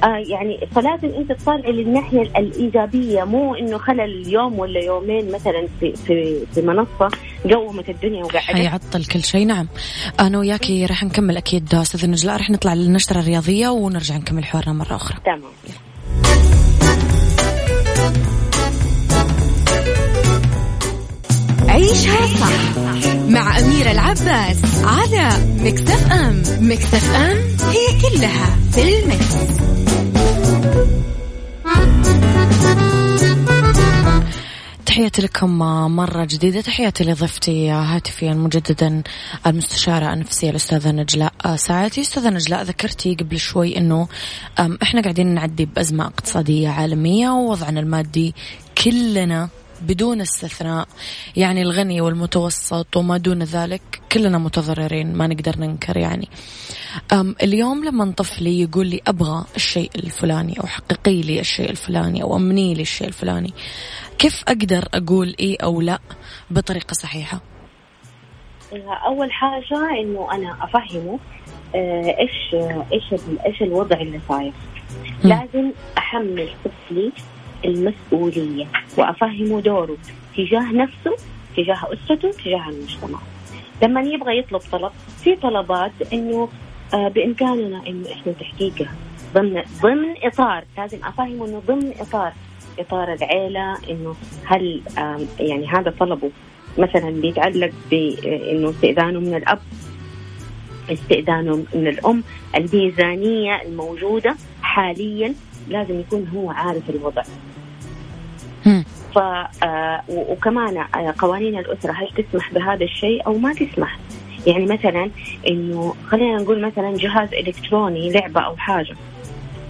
آه يعني فلازم أنت تطالعي للناحية الإيجابية مو إنه خلل يوم ولا يومين مثلا في في في منصة قومت الدنيا وقعدت. حيعطل كل شيء. نعم. أنا وياكي راح نكمل أكيد أستاذ نجلاء راح نطلع للنشره الرياضية ونرجع نكمل حوارنا مرة أخرى. تمام. عيشها صح مع أميرة العباس على مكتف أم. مكتف أم هي كلها في المكس. تحياتي لكم مرة جديدة. تحياتي لضيفتي هاتفيا مجددا المستشارة النفسية الأستاذة نجلاء ساعتي أستاذة نجلاء ذكرتي قبل شوي أنه إحنا قاعدين نعدي بأزمة اقتصادية عالمية ووضعنا المادي كلنا بدون استثناء. يعني الغني والمتوسط وما دون ذلك كلنا متضررين ما نقدر ننكر يعني. أم اليوم لما طفلي يقول لي أبغى الشيء الفلاني أو حققي لي الشيء الفلاني أو أمني لي الشيء الفلاني. كيف أقدر أقول إيه أو لا بطريقة صحيحة؟ أول حاجة إنه أنا أفهمه آه، إيش إيش إيش الوضع اللي صاير. لازم أحمل طفلي المسؤولية وأفهمه دوره تجاه نفسه تجاه أسرته تجاه المجتمع. لما يبغى يطلب طلب في طلبات إنه آه بإمكاننا إنه إحنا تحقيقها. ضمن ضمن إطار لازم افهمه إنه ضمن إطار إطار العيلة إنه هل آه يعني هذا طلبه مثلا بيتعلق بانه استئذانه من الأب استئذانه من الأم الميزانيه الموجودة حاليا لازم يكون هو عارف الوضع. ف آه، وكمان آه، قوانين الأسرة هل تسمح بهذا الشيء أو ما تسمح؟ يعني مثلا إنه خلينا نقول مثلا جهاز إلكتروني لعبة أو حاجة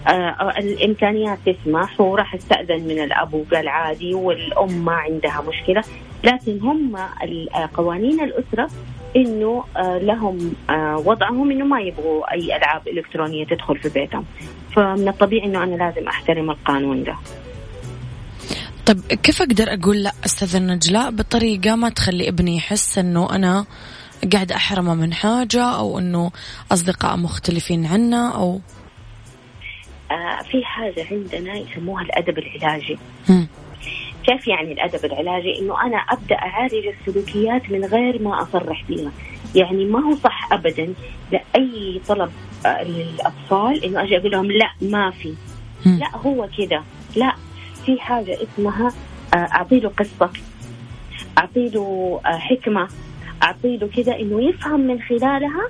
آه الإمكانيات تسمح وراح استاذن من الأب وقال عادي والأم ما عندها مشكلة لكن هم قوانين الأسرة إنه آه لهم آه وضعهم إنه ما يبغوا أي ألعاب إلكترونية تدخل في بيتهم. فمن الطبيعي إنه أنا لازم أحترم القانون ده. طيب كيف أقدر أقول لا أستاذ النجلاء بطريقة ما تخلي ابني يحس إنه أنا قاعد أحرمه من حاجة أو إنه أصدقاء مختلفين عنه أو؟ آه في حاجة عندنا يسموها الأدب العلاجي. كيف يعني الأدب العلاجي إنه أنا أبدأ أعالج السلوكيات من غير ما أصرح فيها. يعني ما هو صح ابدا لأي طلب آه، للأطفال إنه أجي أقول لهم لا ما في. لا هو كذا لا في حاجة اسمها آه، أعطي له قصة أعطي له آه، حكمة أعطي له كذا إنه يفهم من خلالها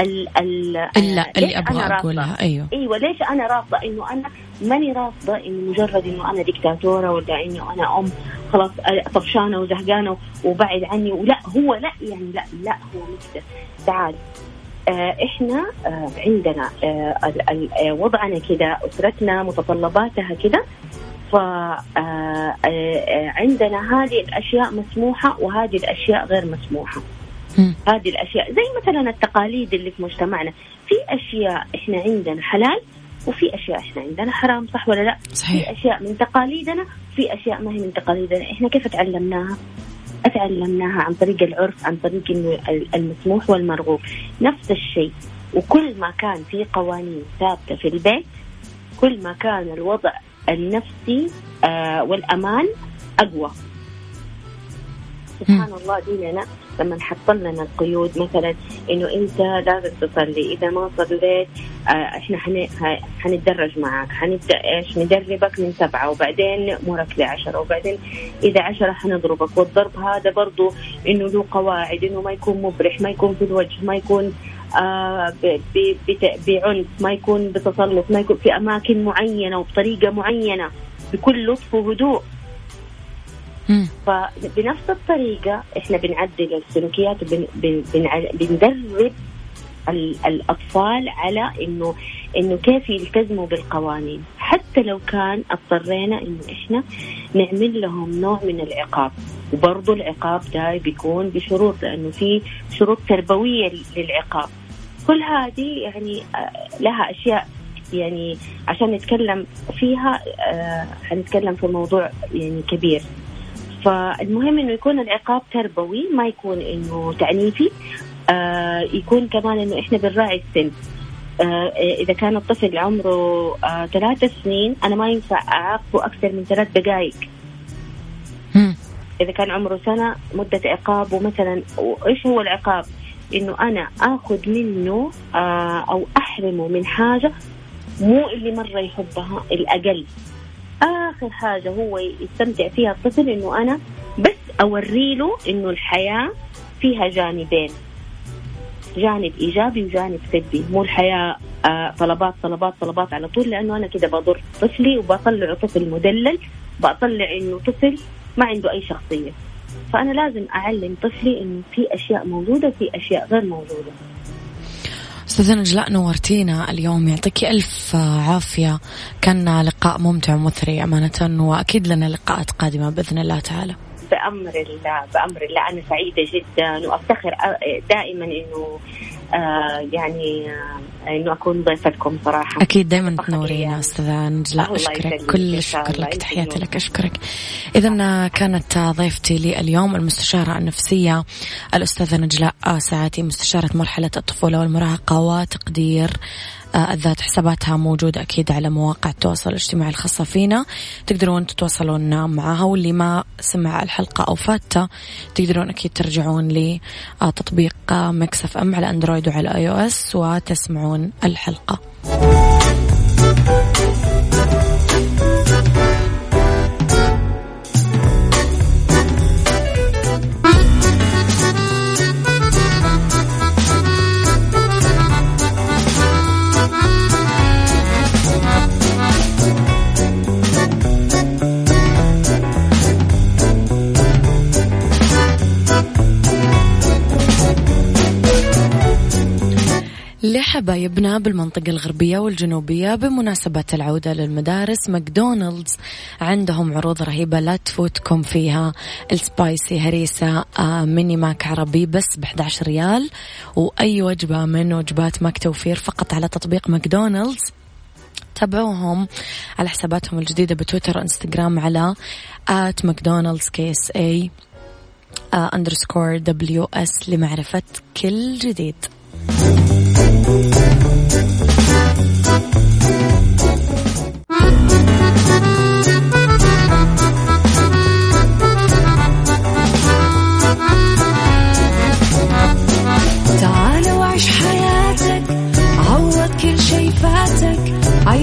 ال ال لا اللي أبغى أقولها. أيوه. إيوه ليش أنا رافضة؟ إنه أنا ماني رافضه انه مجرد إنه أنا دكتاتوره ولا إنه أنا أم خلاص طفشانة وزهقانة وبعد عني ولا هو لا يعني لا لا هو مكتب تعال. آه إحنا آه عندنا آه وضعنا كذا أسرتنا متطلباتها كذا فعندنا هذه الأشياء مسموحة وهذه الأشياء غير مسموحة. هذه الأشياء زي مثلا التقاليد اللي في مجتمعنا. في أشياء إحنا عندنا حلال وفي أشياء إحنا عندنا حرام صح ولا لا؟ صحيح. في أشياء من تقاليدنا في أشياء ما هي من تقاليدنا. إحنا كيف تعلمناها؟ أتعلمناها عن طريق العرف عن طريق المسموح والمرغوب. نفس الشيء. وكل ما كان في قوانين ثابتة في البيت كل ما كان الوضع النفسي آه والأمان أقوى. سبحان الله ديننا لما حط لنا القيود مثلا إنه أنت لازم تصلي إذا ما صليت آه إحنا حنتدرج معك حنبدأ إيش؟ ندربك من سبعة وبعدين نأمرك لعشرة وبعدين إذا عشرة حنضربك والضرب هذا برضو إنه له قواعد إنه ما يكون مبرح ما يكون في الوجه ما يكون آه بعنف ما يكون بتسلط ما يكون في أماكن معينة وبطريقة معينة بكل لطف وهدوء. فبنفس الطريقة إحنا بنعدل السلوكيات بندرب الأطفال على إنه إنه كيف يلتزموا بالقوانين. حتى لو كان اضطرينا إنه إحنا نعمل لهم نوع من العقاب. وبرضه العقاب ده بيكون بشروط لأنه في شروط تربوية للعقاب. كل هذه يعني آه، لها أشياء يعني عشان نتكلم فيها آه، حنتكلم في موضوع يعني كبير. فالمهم إنه يكون العقاب تربوي ما يكون إنه تعنيفي. آه يكون كمان إنه إحنا بنراعي السن. آه إذا كان الطفل عمره آه ثلاث سنين أنا ما ينفع أعاقبه أكثر من ثلاث دقائق إذا كان عمره سنة مدة عقابه مثلا وإيش هو العقاب؟ إنه أنا آخذ منه آه أو أحرمه من حاجة مو اللي مرة يحبها الأقل. آخر حاجة هو يستمتع فيها الطفل إنه أنا بس أوري له إنه الحياة فيها جانبين. جانب إيجابي وجانب سلبي. مو الحياة آه طلبات طلبات طلبات على طول لأنه أنا كده بضر طفلي وبطلعه طفل مدلل بطلع إنه طفل ما عنده أي شخصية. فأنا لازم أعلم طفلي إنه في أشياء موجودة وفي أشياء غير موجودة. استاذة نجلاء نورتينا اليوم يعطيك ألف عافية. كان لقاء ممتع ومثري أمانة وأكيد لنا لقاءات قادمة بإذن الله تعالى. بأمر الله بأمر الله. أنا سعيدة جدا وأفتخر دائما إنه آه يعني آه إنه أكون ضيفتكم صراحة. أكيد دائما تنورينا أستاذة نجلاء. أشكرك. كل الشكر لك. تحياتي لك. أشكرك. اذا كانت ضيفتي لي اليوم المستشارة النفسية الأستاذة نجلاء ساعتي مستشارة مرحلة الطفولة والمراهقة وتقدير آه، الذات حساباتها موجودة أكيد على مواقع التواصل الاجتماعي الخاصة فينا. تقدرون تتواصلون معها واللي ما سمع الحلقة أو فاتة تقدرون أكيد ترجعون لتطبيق Mix FM على Android وعلى iOS وتسمعون الحلقة. لحبايبنا بالمنطقة الغربية والجنوبية بمناسبة العودة للمدارس ماكدونالدز. عندهم عروض رهيبة لا تفوتكم فيها. ال spicy هريسة آه، mini Mac عربي بس ب 11 ريال. وأي وجبة من وجبات ماك توفير فقط على تطبيق ماكدونالدز. تابعوهم على حساباتهم الجديدة بتويتر وإنستغرام على at McDonald's KSA underscore WS لمعرفة كل جديد.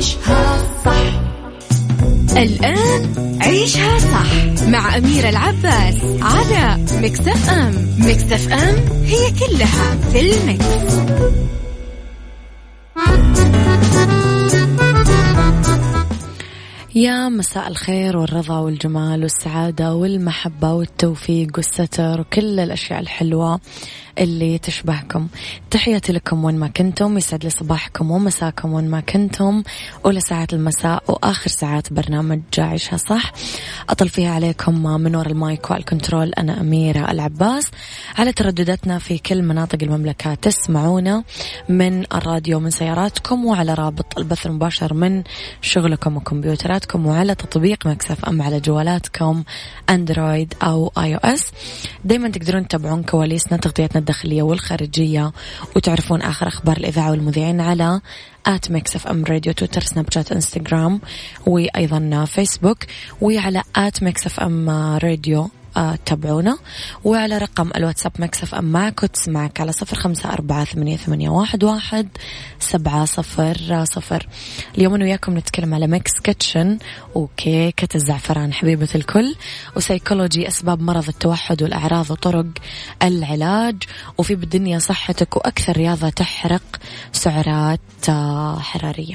عيشها صح. الآن عيشها صح مع أميرة العباس على مكتف أم. مكتف أم هي كلها في المكس. يا مساء الخير والرضا والجمال والسعادة والمحبة والتوفيق والستر وكل الأشياء الحلوة. اللي تشبهكم. تحياتي لكم وين ما كنتم يسعد لي صباحكم ومساكم وين ما كنتم. أولى ساعات المساء وآخر ساعات برنامج عيشها صح. أطل فيها عليكم من وراء المايك وال control أنا أميرة العباس. على تردداتنا في كل مناطق المملكة تسمعونا من الراديو من سياراتكم وعلى رابط البث المباشر من شغلكم وكمبيوتراتكم وعلى تطبيق Mix FM على جوالاتكم Android أو iOS دايما تقدرون تتابعون كواليسنا تغطيتنا الداخلية والخارجية. وتعرفون آخر أخبار الإذاعة والمذيعين على at Mix FM Radio تويتر سناب شات انستغرام وأيضا فيسبوك وعلى at Mix FM Radio آه، تابعونا. وعلى رقم الواتساب Mix FM معك وتسمعك على صفر خمسة أربعة ثمانية, ثمانية واحد, واحد سبعة صفر صفر. اليوم أنا وياكم نتكلم على Mix Kitchen وكيكة الزعفران حبيبة الكل وسيكولوجي أسباب مرض التوحد والأعراض وطرق العلاج. وفي بالدنيا صحتك وأكثر رياضة تحرق سعرات آه، حرارية.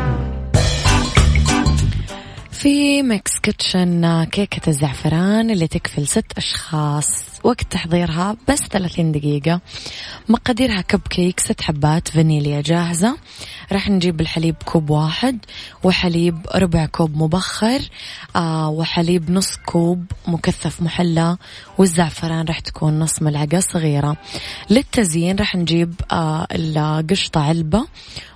في Mix Kitchen كيكة الزعفران اللي تكفي لست أشخاص. وقت تحضيرها بس 30 دقيقة. مقاديرها كب كيك ست حبات فانيليا جاهزة. راح نجيب الحليب كوب واحد وحليب ربع كوب مبخر آه وحليب نص كوب مكثف محلى. والزعفران راح تكون نص ملعقة صغيرة. للتزيين راح نجيب آه القشطة علبة.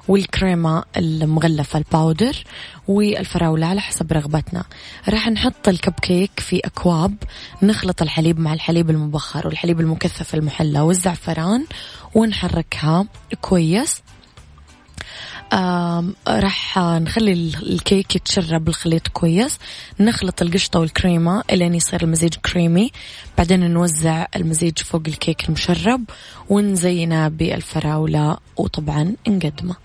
والكريمة المغلفة ال powder والفراولة على حسب رغبتنا. راح نحط الكب كيك في أكواب نخلط الحليب مع الحليب المبخر والحليب المكثف المحلى والزعفران ونحركها كويس. راح نخلي الكيك يتشرب الخليط كويس. نخلط القشطة والكريمة إلين يصير المزيج كريمي. بعدين نوزع المزيج فوق الكيك المشرب ونزينه بالفراولة وطبعا نقدمه.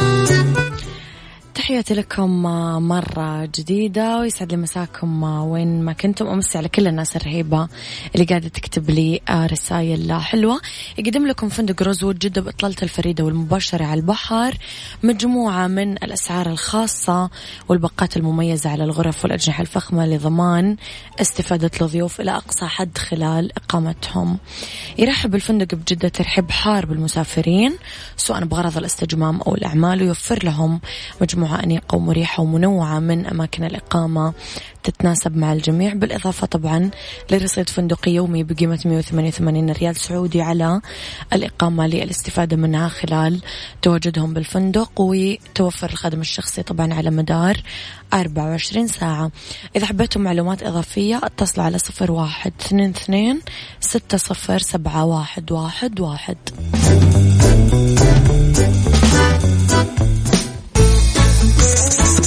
تحياتي لكم مرة جديدة ويسعد لي مساكم وين ما كنتم. أمسي على كل الناس الرهيبة اللي قاعدة تكتب لي رسائل حلوة. يقدم لكم فندق روزوود جدة بإطلالة الفريدة والمباشرة على البحر مجموعة من الأسعار الخاصة والباقات المميزة على الغرف والأجنحة الفخمة لضمان استفادة الضيوف إلى أقصى حد خلال إقامتهم. يرحب الفندق بجدة ترحيب حار بالمسافرين سواء بغرض الاستجمام أو الأعمال ويوفر لهم مجموعة أنيقة ومريحة ومنوعة من أماكن الإقامة تتناسب مع الجميع. بالإضافة طبعا لرصيد فندقي يومي بقيمة 188 ريال سعودي على الإقامة للاستفادة منها خلال تواجدهم بالفندق وتوفر الخادم الشخصي طبعا على مدار 24 ساعة. إذا حبيتم معلومات إضافية اتصلوا على صفر واحد اثنين اثنين ستة صفر سبعة واحد واحد واحد.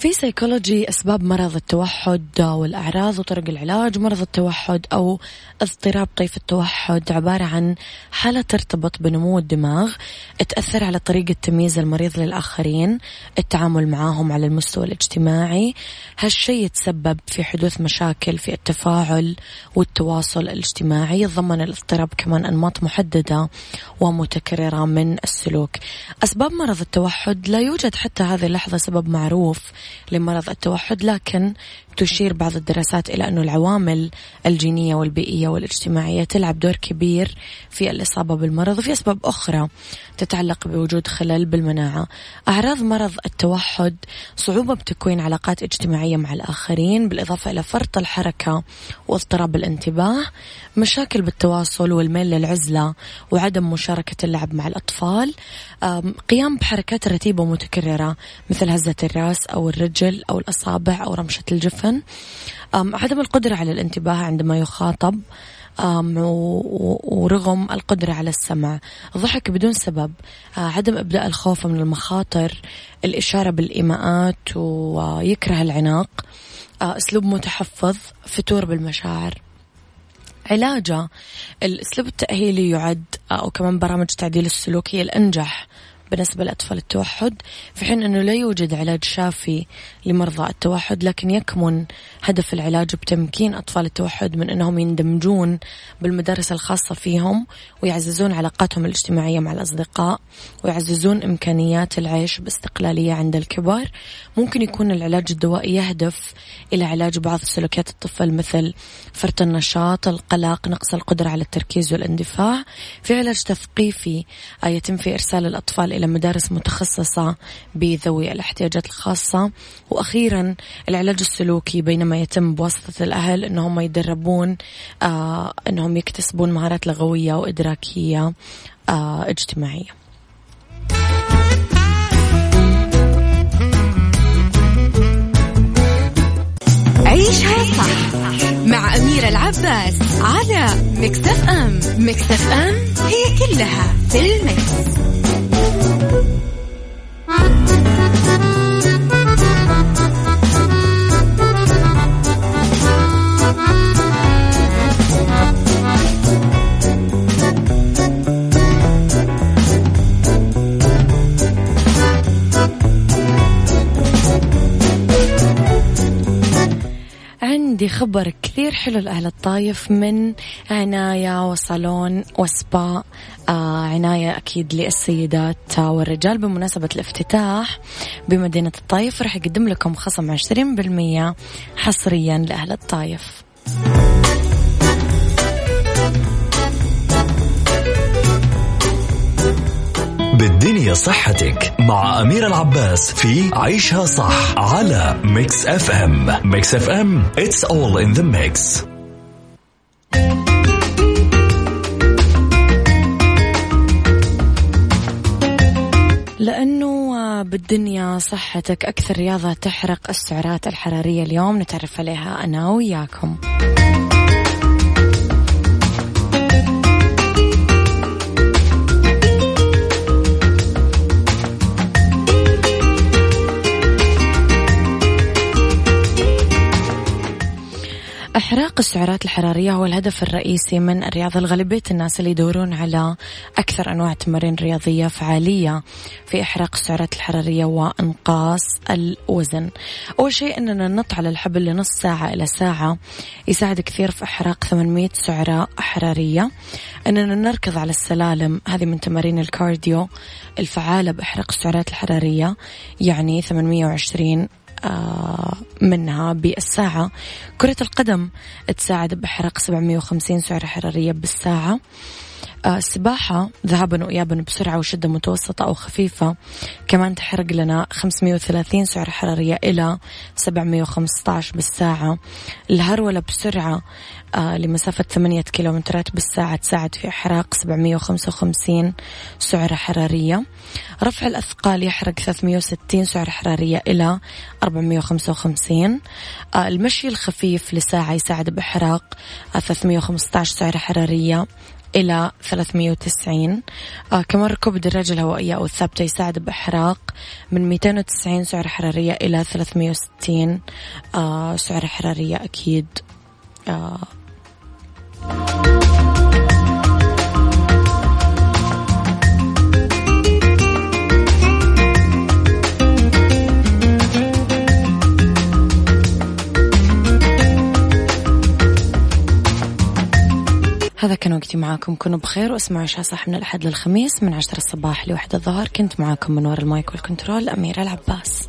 في سيكولوجي أسباب مرض التوحد والأعراض وطرق العلاج مرض التوحد أو اضطراب طيف التوحد. عبارة عن حالة ترتبط بنمو الدماغ تأثر على طريقة تمييز المريض للآخرين التعامل معهم على المستوى الاجتماعي. هالشيء يتسبب في حدوث مشاكل في التفاعل والتواصل الاجتماعي. يتضمن الاضطراب كمان أنماط محددة ومتكررة من السلوك. أسباب مرض التوحد لا يوجد حتى هذه اللحظة سبب معروف لمرض التوحد لكن تشير بعض الدراسات إلى أن العوامل الجينية والبيئية والاجتماعية تلعب دور كبير في الإصابة بالمرض وفي أسباب أخرى تتعلق بوجود خلل بالمناعة. أعراض مرض التوحد صعوبة بتكوين علاقات اجتماعية مع الآخرين بالإضافة إلى فرط الحركة واضطراب الانتباه مشاكل بالتواصل والميل للعزلة وعدم مشاركة اللعب مع الأطفال قيام بحركات رتيبة ومتكررة مثل هزة الرأس أو الرجل أو الأصابع أو رمشة الجفن. عدم القدرة على الانتباه عندما يخاطب. ورغم القدرة على السمع. ضحك بدون سبب. عدم إبداء الخوف من المخاطر. الإشارة بالإيماءات. ويكره العناق. أسلوب متحفظ. فتور بالمشاعر. علاجه. الأسلوب التأهيلي يعد. أو كمان برامج تعديل السلوك هي الأنجح. بالنسبة لأطفال التوحد في حين أنه لا يوجد علاج شافي لمرضى التوحد لكن يكمن هدف العلاج بتمكين أطفال التوحد من أنهم يندمجون بالمدارس الخاصة فيهم ويعززون علاقاتهم الاجتماعية مع الأصدقاء ويعززون إمكانيات العيش باستقلالية عند الكبار. ممكن يكون العلاج الدوائي يهدف إلى علاج بعض سلوكيات الطفل مثل فرط النشاط القلق نقص القدرة على التركيز والإندفاع. في علاج تثقيفي يتم في إرسال الأطفال إلى مدارس متخصصة بذوي الاحتياجات الخاصة. وأخيرا العلاج السلوكي بينما يتم بواسطة الأهل أنهم يدربون آه أنهم يكتسبون مهارات لغوية وإدراكية آه اجتماعية. عيش عيشها صح مع أميرة العباس على مكتف أم. مكتف أم هي كلها في المكس. عندي خبر كثير حلو لأهل الطايف من عناية وصالون وسبا. عناية أكيد للسيدات والرجال. بمناسبة الافتتاح بمدينة الطايف راح يقدم لكم خصم 20% حصريا لأهل الطايف. بالدنيا صحتك مع أمير العباس في عيشها صح على Mix FM Mix FM it's all in the mix. لأنه بالدنيا صحتك أكثر رياضة تحرق السعرات الحرارية اليوم. نتعرف عليها أنا وياكم. إحراق السعرات الحرارية هو الهدف الرئيسي من الرياضة لغالبية الناس اللي يدورون على أكثر أنواع التمارين الرياضية فعالية في إحراق السعرات الحرارية وإنقاص الوزن. أول شيء أننا ننط على الحبل لنص ساعة إلى ساعة يساعد كثير في إحراق 800 سعرة حرارية. أننا نركض على السلالم هذه من تمارين الكارديو الفعالة بإحراق السعرات الحرارية يعني 820 آه، منها بالساعة. كرة القدم تساعد بإحراق 750 سعرة حرارية بالساعة. آه، السباحة ذهابا وإيابا بسرعة وشدة متوسطة أو خفيفة. كمان تحرق لنا 530 سعرة حرارية إلى 715 بالساعة. الهرولة بسرعة آه، لمسافة 8 كيلومترات بالساعة تساعد في إحراق 755 سعرة حرارية. رفع الأثقال يحرق 360 سعرة حرارية إلى 455 آه، المشي الخفيف لساعة يساعد بإحراق 315 سعرة حرارية. إلى 390 آه كمان ركوب الدراجة الهوائية أو الثابتة يساعد بإحراق من 290 سعرة حرارية إلى 360 آه سعرة حرارية أكيد. آه. هذا كان وقتي معاكم. كونوا بخير واسمعوا عشاء صح من الأحد للخميس من عشرة الصباح لوحدة الظهر. كنت معاكم من وراء المايك والكنترول أميرة العباس.